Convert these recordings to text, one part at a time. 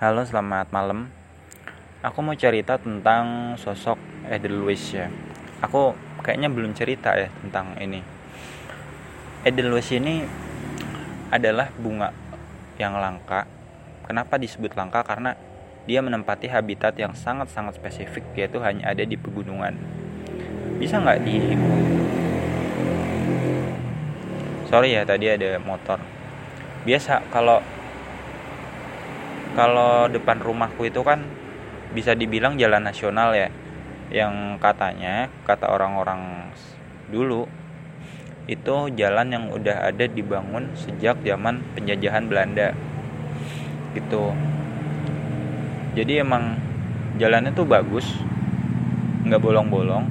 Halo, selamat malam. Aku mau cerita tentang sosok Edelweiss ya. Aku kayaknya belum cerita ya tentang ini. Edelweiss ini adalah bunga yang langka. Kenapa disebut langka? Karena dia menempati habitat yang sangat-sangat spesifik yaitu hanya ada di pegunungan. Bisa nggak di Sorry ya tadi ada motor. Biasa kalau kalau depan rumahku itu kan bisa dibilang jalan nasional ya. Yang katanya kata orang-orang dulu itu jalan yang udah ada dibangun sejak zaman penjajahan Belanda. Gitu. Jadi emang jalannya tuh bagus nggak bolong-bolong.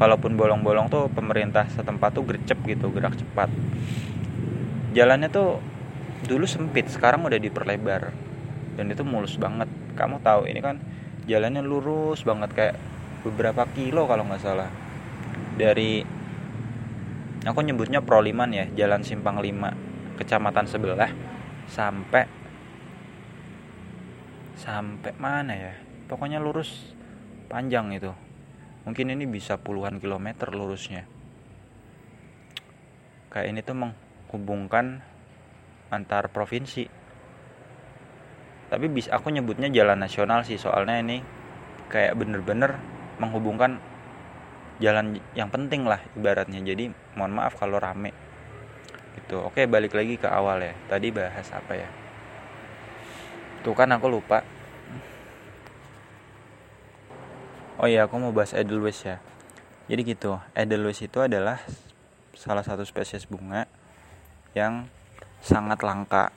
Kalaupun bolong-bolong tuh pemerintah setempat tuh gercep gitu gerak cepat. Jalannya tuh dulu sempit sekarang udah diperlebar dan itu mulus banget. Kamu tahu ini kan jalannya lurus banget kayak beberapa kilo kalau nggak salah. Dari aku nyebutnya Proliman ya jalan Simpang 5 kecamatan sebelah sampai sampai mana ya? Pokoknya lurus panjang itu. Mungkin ini bisa puluhan kilometer lurusnya. Kayak ini tuh menghubungkan antar provinsi tapi bis aku nyebutnya jalan nasional sih soalnya ini kayak bener-bener menghubungkan jalan yang penting lah ibaratnya. Jadi mohon maaf kalau rame. Gitu. Oke balik lagi ke awal ya. Tadi bahas apa ya? Tuh kan aku lupa. Oh iya aku mau bahas edelweiss ya. Jadi gitu edelweiss itu adalah salah satu spesies bunga yang sangat langka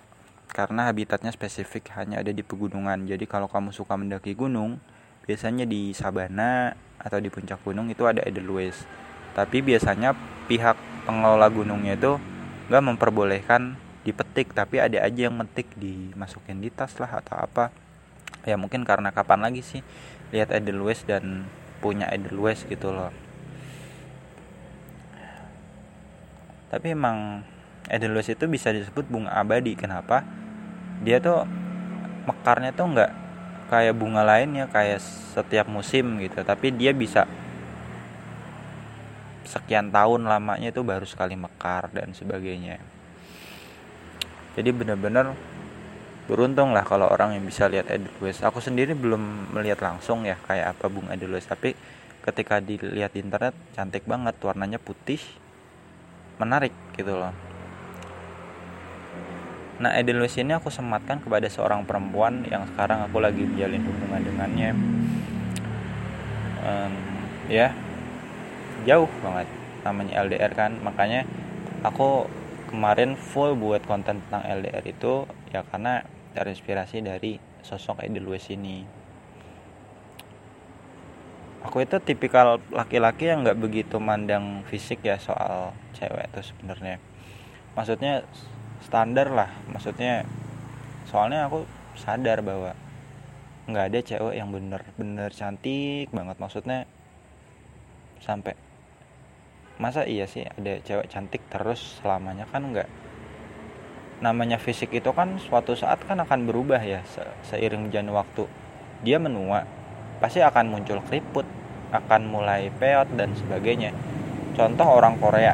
karena habitatnya spesifik hanya ada di pegunungan. Jadi kalau kamu suka mendaki gunung, biasanya di sabana atau di puncak gunung itu ada edelweiss. Tapi biasanya pihak pengelola gunungnya itu nggak memperbolehkan dipetik, tapi ada aja yang metik dimasukin di tas lah atau apa. Ya mungkin karena kapan lagi sih lihat edelweiss dan punya edelweiss gitu loh. Tapi emang Edelweiss itu bisa disebut bunga abadi. Kenapa? dia tuh mekarnya tuh nggak kayak bunga lainnya kayak setiap musim gitu. Tapi dia bisa sekian tahun lamanya itu baru sekali mekar dan sebagainya. Jadi bener-bener beruntung lah kalau orang yang bisa lihat Edelweiss. Aku sendiri belum melihat langsung ya kayak apa bunga Edelweiss. Tapi ketika dilihat di internet cantik banget. Warnanya putih menarik gitu loh Nah, Edelweiss ini aku sematkan kepada seorang perempuan yang sekarang aku lagi menjalin hubungan dengannya. Um, ya, jauh banget namanya LDR kan, makanya aku kemarin full buat konten tentang LDR itu ya karena terinspirasi dari sosok Edelweiss ini. Aku itu tipikal laki-laki yang nggak begitu mandang fisik ya soal cewek itu sebenarnya. Maksudnya standar lah. Maksudnya soalnya aku sadar bahwa nggak ada cewek yang bener-bener cantik banget. Maksudnya sampai masa iya sih ada cewek cantik terus selamanya? Kan nggak namanya fisik itu kan suatu saat kan akan berubah ya se seiring berjalan waktu. Dia menua pasti akan muncul keriput akan mulai peot dan sebagainya. Contoh orang Korea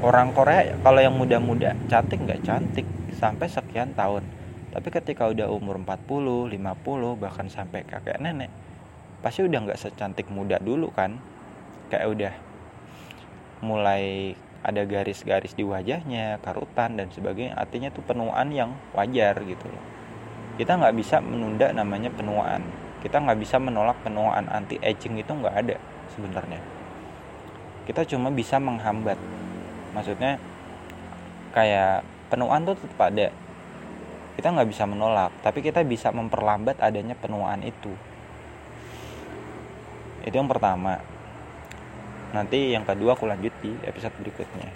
orang Korea kalau yang muda-muda cantik nggak? Cantik. Sampai sekian tahun. Tapi ketika udah umur 40, 50 bahkan sampai kakek nenek pasti udah nggak secantik muda dulu kan? Kayak udah mulai ada garis-garis di wajahnya karutan dan sebagainya. Artinya tuh penuaan yang wajar gitu loh. Kita nggak bisa menunda namanya penuaan. Kita nggak bisa menolak penuaan. Anti aging itu nggak ada sebenarnya. Kita cuma bisa menghambat maksudnya kayak penuaan tuh tetap ada. Kita nggak bisa menolak tapi kita bisa memperlambat adanya penuaan itu. Itu yang pertama. Nanti yang kedua aku lanjut di episode berikutnya